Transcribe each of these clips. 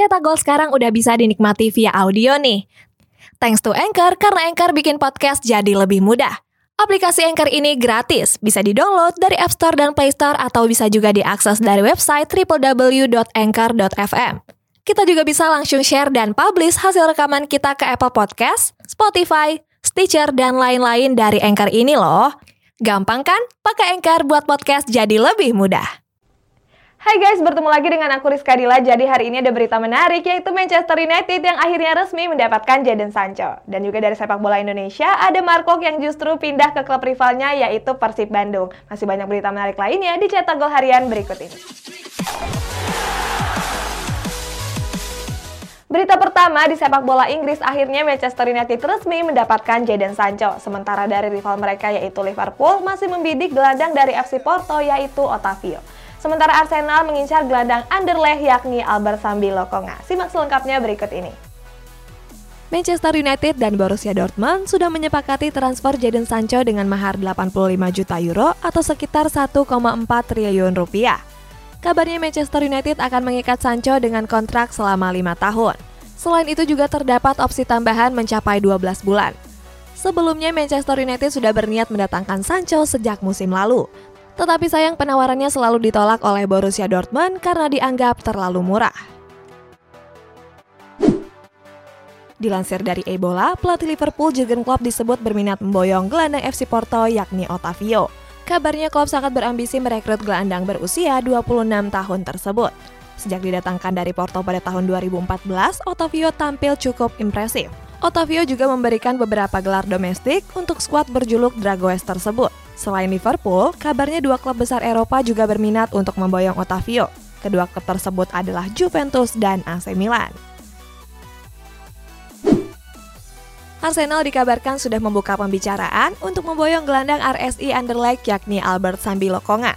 Cetak Gol sekarang udah bisa dinikmati via audio nih. Thanks to Anchor, karena Anchor bikin podcast jadi lebih mudah. Aplikasi Anchor ini gratis, bisa di-download dari App Store dan Play Store atau bisa juga diakses dari website www.anchor.fm. Kita juga bisa langsung share dan publish hasil rekaman kita ke Apple Podcast, Spotify, Stitcher, dan lain-lain dari Anchor ini loh. Gampang kan? Pakai Anchor buat podcast jadi lebih mudah. Hai guys, bertemu lagi dengan aku Rizka Dila. Jadi hari ini ada berita menarik yaitu Manchester United yang akhirnya resmi mendapatkan Jadon Sancho. Dan juga dari sepak bola Indonesia ada Marco yang justru pindah ke klub rivalnya yaitu Persib Bandung. Masih banyak berita menarik lainnya di Cetak Gol Harian berikut ini. Berita pertama di sepak bola Inggris akhirnya Manchester United resmi mendapatkan Jadon Sancho. Sementara dari rival mereka yaitu Liverpool masih membidik gelandang dari FC Porto yaitu Otavio. Sementara Arsenal mengincar gelandang Anderlecht yakni Albert Sambi Lokonga. Simak selengkapnya berikut ini. Manchester United dan Borussia Dortmund sudah menyepakati transfer Jadon Sancho dengan mahar 85 juta euro atau sekitar 1,4 triliun rupiah. Kabarnya Manchester United akan mengikat Sancho dengan kontrak selama lima tahun. Selain itu juga terdapat opsi tambahan mencapai 12 bulan. Sebelumnya Manchester United sudah berniat mendatangkan Sancho sejak musim lalu, tetapi sayang penawarannya selalu ditolak oleh Borussia Dortmund karena dianggap terlalu murah. Dilansir dari Ebola, pelatih Liverpool Jurgen Klopp disebut berminat memboyong gelandang FC Porto yakni Otavio. Kabarnya Klopp sangat berambisi merekrut gelandang berusia 26 tahun tersebut. Sejak didatangkan dari Porto pada tahun 2014, Otavio tampil cukup impresif. Otavio juga memberikan beberapa gelar domestik untuk skuad berjuluk Dragoes tersebut. Selain Liverpool, kabarnya dua klub besar Eropa juga berminat untuk memboyong Otavio. Kedua klub tersebut adalah Juventus dan AC Milan. Arsenal dikabarkan sudah membuka pembicaraan untuk memboyong gelandang RSI Anderlecht yakni Albert Sambi Lokonga.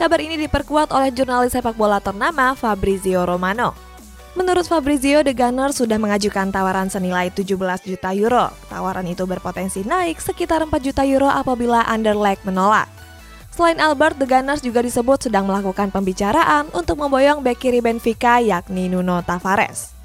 Kabar ini diperkuat oleh jurnalis sepak bola ternama Fabrizio Romano. Menurut Fabrizio, The Gunners sudah mengajukan tawaran senilai 17 juta euro. Tawaran itu berpotensi naik sekitar 4 juta euro apabila Anderlecht menolak. Selain Albert, The Gunners juga disebut sedang melakukan pembicaraan untuk memboyong bek kiri Benfica yakni Nuno Tavares.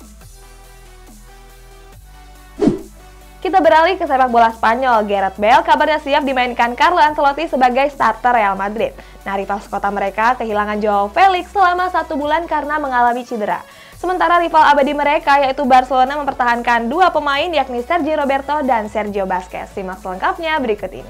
Kita beralih ke sepak bola Spanyol. Gareth Bale kabarnya siap dimainkan Carlo Ancelotti sebagai starter Real Madrid. Nah, rival sekota mereka kehilangan Joao Felix selama satu bulan karena mengalami cedera. Sementara rival abadi mereka yaitu Barcelona mempertahankan dua pemain yakni Sergio Roberto dan Sergio Busquets. Simak selengkapnya berikut ini.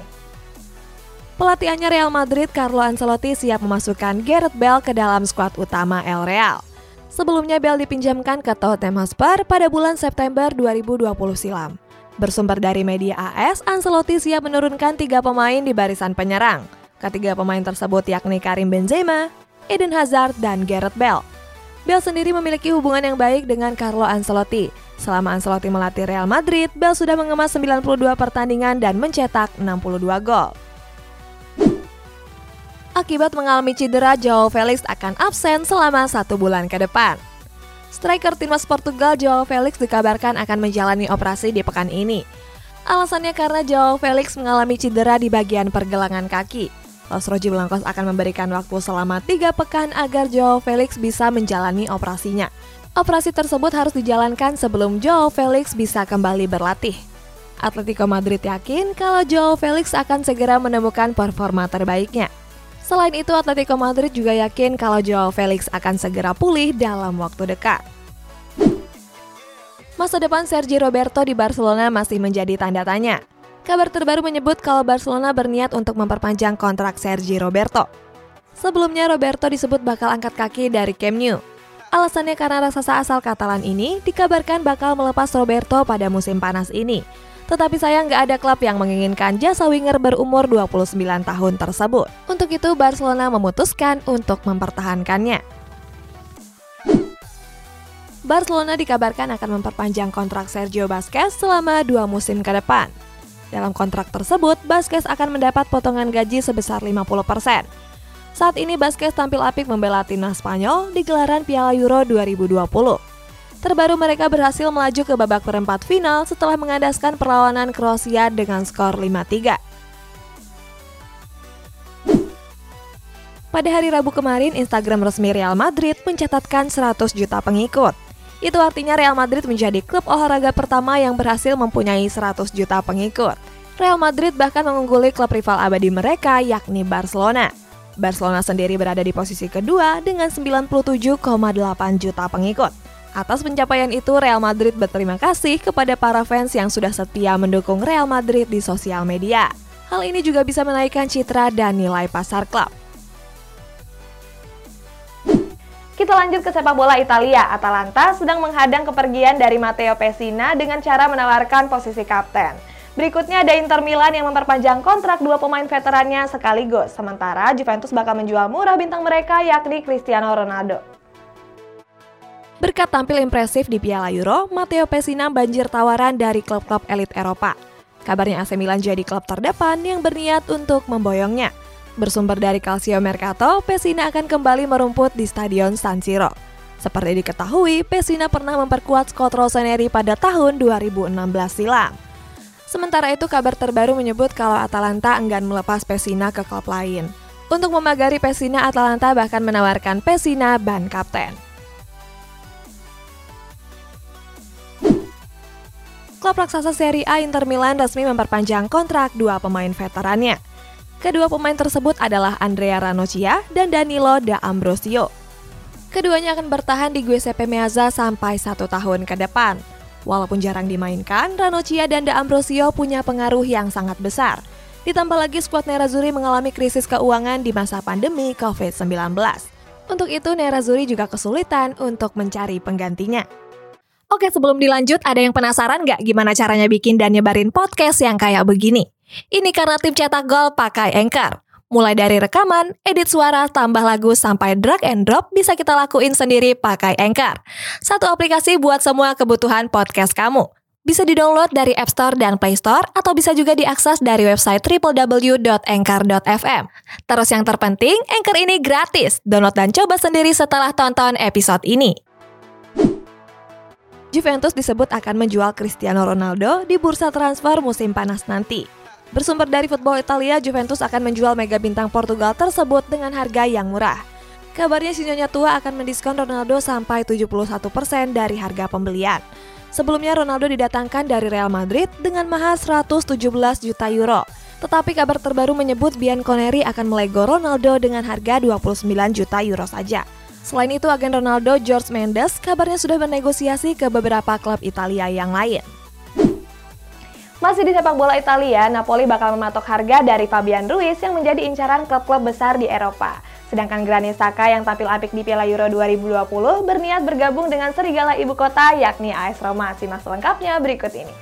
Pelatihannya Real Madrid, Carlo Ancelotti siap memasukkan Gareth Bale ke dalam skuad utama El Real. Sebelumnya Bale dipinjamkan ke Tottenham Hotspur pada bulan September 2020 silam. Bersumber dari media AS, Ancelotti siap menurunkan tiga pemain di barisan penyerang. Ketiga pemain tersebut yakni Karim Benzema, Eden Hazard, dan Gareth Bale. Bale sendiri memiliki hubungan yang baik dengan Carlo Ancelotti. Selama Ancelotti melatih Real Madrid, Bale sudah mengemas 92 pertandingan dan mencetak 62 gol. Akibat mengalami cedera, Joao Felix akan absen selama satu bulan ke depan. Striker timnas Portugal Joao Felix dikabarkan akan menjalani operasi di pekan ini. Alasannya karena Joao Felix mengalami cedera di bagian pergelangan kaki. Los Roji Blancos akan memberikan waktu selama tiga pekan agar Joao Felix bisa menjalani operasinya. Operasi tersebut harus dijalankan sebelum Joao Felix bisa kembali berlatih. Atletico Madrid yakin kalau Joao Felix akan segera menemukan performa terbaiknya. Selain itu, Atletico Madrid juga yakin kalau Joao Felix akan segera pulih dalam waktu dekat. Masa depan Sergio Roberto di Barcelona masih menjadi tanda tanya. Kabar terbaru menyebut kalau Barcelona berniat untuk memperpanjang kontrak Sergi Roberto. Sebelumnya Roberto disebut bakal angkat kaki dari Camp Nou. Alasannya karena raksasa asal Katalan ini dikabarkan bakal melepas Roberto pada musim panas ini. Tetapi sayang nggak ada klub yang menginginkan jasa winger berumur 29 tahun tersebut. Untuk itu Barcelona memutuskan untuk mempertahankannya. Barcelona dikabarkan akan memperpanjang kontrak Sergio Busquets selama dua musim ke depan. Dalam kontrak tersebut, Baskes akan mendapat potongan gaji sebesar 50%. Saat ini Baskes tampil apik membela timnas Spanyol di gelaran Piala Euro 2020. Terbaru mereka berhasil melaju ke babak perempat final setelah mengandaskan perlawanan Kroasia dengan skor 5-3. Pada hari Rabu kemarin, Instagram resmi Real Madrid mencatatkan 100 juta pengikut. Itu artinya Real Madrid menjadi klub olahraga pertama yang berhasil mempunyai 100 juta pengikut. Real Madrid bahkan mengungguli klub rival abadi mereka yakni Barcelona. Barcelona sendiri berada di posisi kedua dengan 97,8 juta pengikut. Atas pencapaian itu, Real Madrid berterima kasih kepada para fans yang sudah setia mendukung Real Madrid di sosial media. Hal ini juga bisa menaikkan citra dan nilai pasar klub. Kita lanjut ke sepak bola Italia. Atalanta sedang menghadang kepergian dari Matteo Pessina dengan cara menawarkan posisi kapten. Berikutnya ada Inter Milan yang memperpanjang kontrak dua pemain veterannya sekaligus. Sementara Juventus bakal menjual murah bintang mereka yakni Cristiano Ronaldo. Berkat tampil impresif di Piala Euro, Matteo Pessina banjir tawaran dari klub-klub elit Eropa. Kabarnya AC Milan jadi klub terdepan yang berniat untuk memboyongnya. Bersumber dari Calcio Mercato, Pessina akan kembali merumput di Stadion San Siro. Seperti diketahui, Pessina pernah memperkuat Scott Rossoneri pada tahun 2016 silam. Sementara itu, kabar terbaru menyebut kalau Atalanta enggan melepas Pessina ke klub lain. Untuk memagari Pessina, Atalanta bahkan menawarkan Pessina ban kapten. klub raksasa Serie A Inter Milan resmi memperpanjang kontrak dua pemain veterannya. Kedua pemain tersebut adalah Andrea Ranocchia dan Danilo Da Ambrosio. Keduanya akan bertahan di Giuseppe Meazza sampai satu tahun ke depan. Walaupun jarang dimainkan, Ranocchia dan Da Ambrosio punya pengaruh yang sangat besar. Ditambah lagi skuad Nerazzurri mengalami krisis keuangan di masa pandemi COVID-19. Untuk itu, Nerazzurri juga kesulitan untuk mencari penggantinya. Oke, sebelum dilanjut, ada yang penasaran nggak gimana caranya bikin dan nyebarin podcast yang kayak begini? Ini karena tim cetak gol pakai Anchor. Mulai dari rekaman, edit suara, tambah lagu, sampai drag and drop bisa kita lakuin sendiri pakai Anchor. Satu aplikasi buat semua kebutuhan podcast kamu. Bisa di-download dari App Store dan Play Store atau bisa juga diakses dari website www.anchor.fm. Terus yang terpenting, Anchor ini gratis. Download dan coba sendiri setelah tonton episode ini. Juventus disebut akan menjual Cristiano Ronaldo di bursa transfer musim panas nanti. Bersumber dari Football Italia, Juventus akan menjual mega bintang Portugal tersebut dengan harga yang murah. Kabarnya Sinyonya tua akan mendiskon Ronaldo sampai 71% dari harga pembelian. Sebelumnya Ronaldo didatangkan dari Real Madrid dengan mahal 117 juta euro. Tetapi kabar terbaru menyebut Bianconeri akan melego Ronaldo dengan harga 29 juta euro saja. Selain itu, agen Ronaldo George Mendes kabarnya sudah bernegosiasi ke beberapa klub Italia yang lain. Masih di sepak bola Italia, Napoli bakal mematok harga dari Fabian Ruiz yang menjadi incaran klub-klub besar di Eropa. Sedangkan Granit Xhaka yang tampil apik di Piala Euro 2020 berniat bergabung dengan serigala ibu kota yakni AS Roma. Simak selengkapnya berikut ini.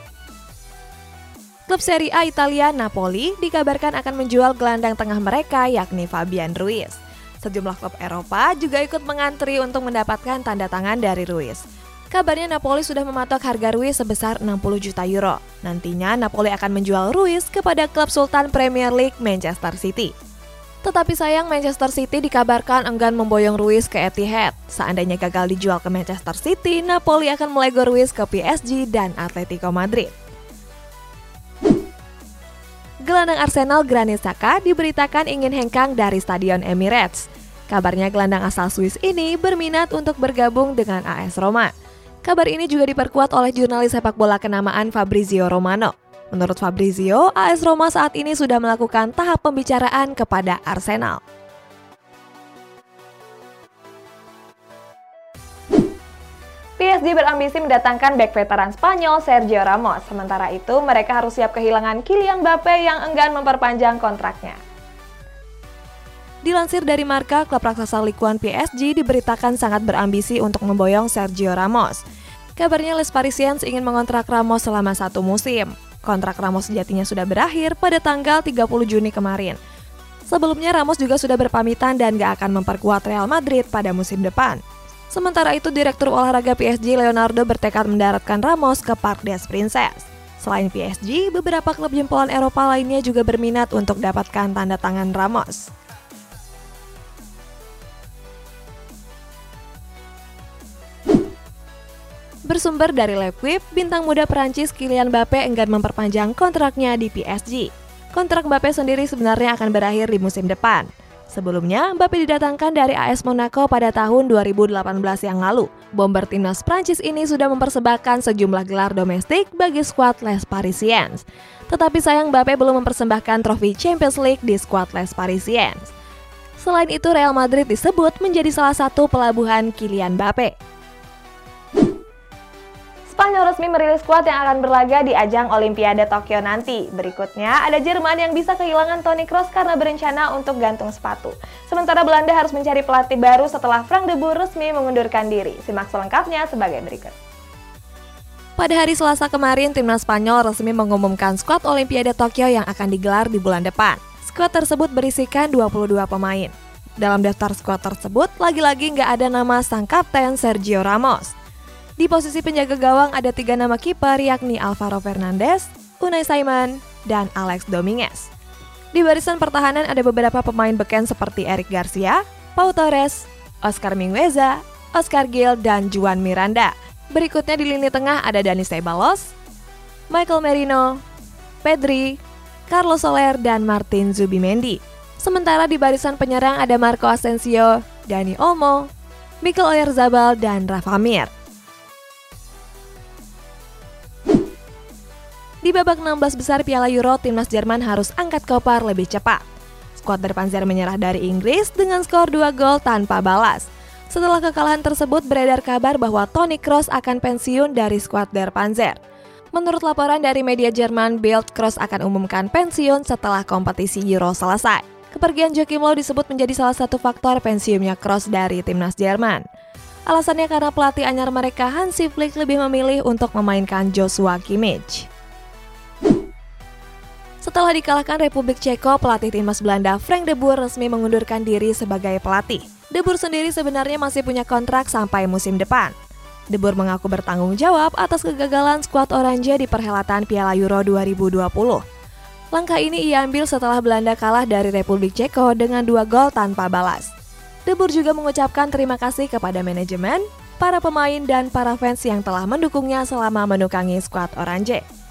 Klub Serie A Italia Napoli dikabarkan akan menjual gelandang tengah mereka yakni Fabian Ruiz. Sejumlah klub Eropa juga ikut mengantri untuk mendapatkan tanda tangan dari Ruiz. Kabarnya Napoli sudah mematok harga Ruiz sebesar 60 juta euro. Nantinya Napoli akan menjual Ruiz kepada klub Sultan Premier League Manchester City. Tetapi sayang Manchester City dikabarkan enggan memboyong Ruiz ke Etihad. Seandainya gagal dijual ke Manchester City, Napoli akan melego Ruiz ke PSG dan Atletico Madrid. Gelandang Arsenal Granit Xhaka diberitakan ingin hengkang dari Stadion Emirates. Kabarnya gelandang asal Swiss ini berminat untuk bergabung dengan AS Roma. Kabar ini juga diperkuat oleh jurnalis sepak bola kenamaan Fabrizio Romano. Menurut Fabrizio, AS Roma saat ini sudah melakukan tahap pembicaraan kepada Arsenal. PSG berambisi mendatangkan back veteran Spanyol Sergio Ramos. Sementara itu, mereka harus siap kehilangan Kylian Mbappe yang enggan memperpanjang kontraknya. Dilansir dari Marka, klub raksasa Likuan PSG diberitakan sangat berambisi untuk memboyong Sergio Ramos. Kabarnya Les Parisiens ingin mengontrak Ramos selama satu musim. Kontrak Ramos sejatinya sudah berakhir pada tanggal 30 Juni kemarin. Sebelumnya Ramos juga sudah berpamitan dan gak akan memperkuat Real Madrid pada musim depan. Sementara itu, Direktur Olahraga PSG Leonardo bertekad mendaratkan Ramos ke Park des Princes. Selain PSG, beberapa klub jempolan Eropa lainnya juga berminat untuk dapatkan tanda tangan Ramos. Bersumber dari Lepwip, bintang muda Perancis Kylian Mbappe enggan memperpanjang kontraknya di PSG. Kontrak Mbappe sendiri sebenarnya akan berakhir di musim depan. Sebelumnya, Mbappe didatangkan dari AS Monaco pada tahun 2018 yang lalu. Bomber timnas Prancis ini sudah mempersembahkan sejumlah gelar domestik bagi skuad Les Parisiens. Tetapi sayang Mbappe belum mempersembahkan trofi Champions League di skuad Les Parisiens. Selain itu, Real Madrid disebut menjadi salah satu pelabuhan Kylian Mbappe. Spanyol resmi merilis skuad yang akan berlaga di ajang Olimpiade Tokyo nanti. Berikutnya, ada Jerman yang bisa kehilangan Toni Kroos karena berencana untuk gantung sepatu. Sementara Belanda harus mencari pelatih baru setelah Frank de Boer resmi mengundurkan diri. Simak selengkapnya sebagai berikut. Pada hari Selasa kemarin, timnas Spanyol resmi mengumumkan skuad Olimpiade Tokyo yang akan digelar di bulan depan. Skuad tersebut berisikan 22 pemain. Dalam daftar skuad tersebut, lagi-lagi nggak ada nama sang kapten Sergio Ramos. Di posisi penjaga gawang ada tiga nama kiper yakni Alvaro Fernandez, Unai Simon, dan Alex Dominguez. Di barisan pertahanan ada beberapa pemain beken seperti Eric Garcia, Pau Torres, Oscar Mingueza, Oscar Gil, dan Juan Miranda. Berikutnya di lini tengah ada Dani Ceballos, Michael Merino, Pedri, Carlos Soler, dan Martin Zubimendi. Sementara di barisan penyerang ada Marco Asensio, Dani Olmo, Mikel Oyarzabal, dan Rafa Mir. Di babak 16 besar Piala Euro, timnas Jerman harus angkat koper lebih cepat. Skuad Berpanzer menyerah dari Inggris dengan skor 2 gol tanpa balas. Setelah kekalahan tersebut beredar kabar bahwa Toni Kroos akan pensiun dari skuad Der Panzer. Menurut laporan dari media Jerman, Bild Kroos akan umumkan pensiun setelah kompetisi Euro selesai. Kepergian Joachim Low disebut menjadi salah satu faktor pensiunnya Kroos dari timnas Jerman. Alasannya karena pelatih anyar mereka Hansi Flick lebih memilih untuk memainkan Joshua Kimmich. Setelah dikalahkan Republik Ceko, pelatih timnas Belanda Frank de Boer resmi mengundurkan diri sebagai pelatih. De Boer sendiri sebenarnya masih punya kontrak sampai musim depan. De Boer mengaku bertanggung jawab atas kegagalan skuad Oranje di perhelatan Piala Euro 2020. Langkah ini ia ambil setelah Belanda kalah dari Republik Ceko dengan dua gol tanpa balas. De Boer juga mengucapkan terima kasih kepada manajemen, para pemain, dan para fans yang telah mendukungnya selama menukangi skuad Oranje.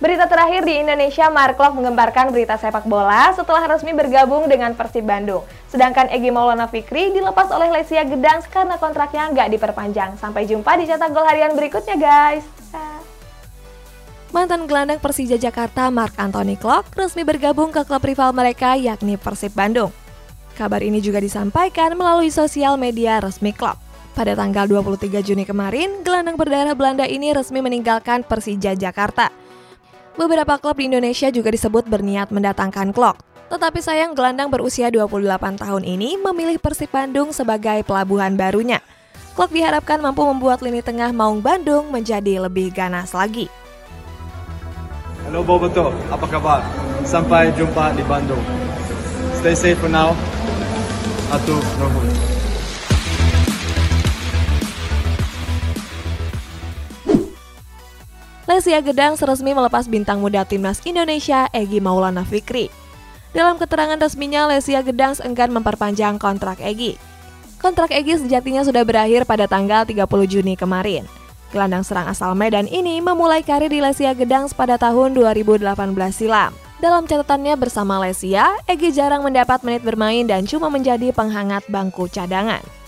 Berita terakhir di Indonesia, Mark Love mengembarkan berita sepak bola setelah resmi bergabung dengan Persib Bandung. Sedangkan Egi Maulana Fikri dilepas oleh Lesia Gedang karena kontraknya nggak diperpanjang. Sampai jumpa di cetak gol harian berikutnya, guys. Mantan gelandang Persija Jakarta Mark Anthony Klok resmi bergabung ke klub rival mereka yakni Persib Bandung. Kabar ini juga disampaikan melalui sosial media resmi klub. Pada tanggal 23 Juni kemarin, gelandang berdarah Belanda ini resmi meninggalkan Persija Jakarta Beberapa klub di Indonesia juga disebut berniat mendatangkan Klok. Tetapi sayang gelandang berusia 28 tahun ini memilih Persib Bandung sebagai pelabuhan barunya. Klok diharapkan mampu membuat lini tengah Maung Bandung menjadi lebih ganas lagi. Halo Boboto, apa kabar? Sampai jumpa di Bandung. Stay safe for now. Atur nuhun. Lesia Gedang seresmi melepas bintang muda timnas Indonesia Egi Maulana Fikri. Dalam keterangan resminya, Lesia Gedang enggan memperpanjang kontrak Egi. Kontrak Egi sejatinya sudah berakhir pada tanggal 30 Juni kemarin. Gelandang serang asal Medan ini memulai karir di Lesia Gedang pada tahun 2018 silam. Dalam catatannya bersama Lesia, Egi jarang mendapat menit bermain dan cuma menjadi penghangat bangku cadangan.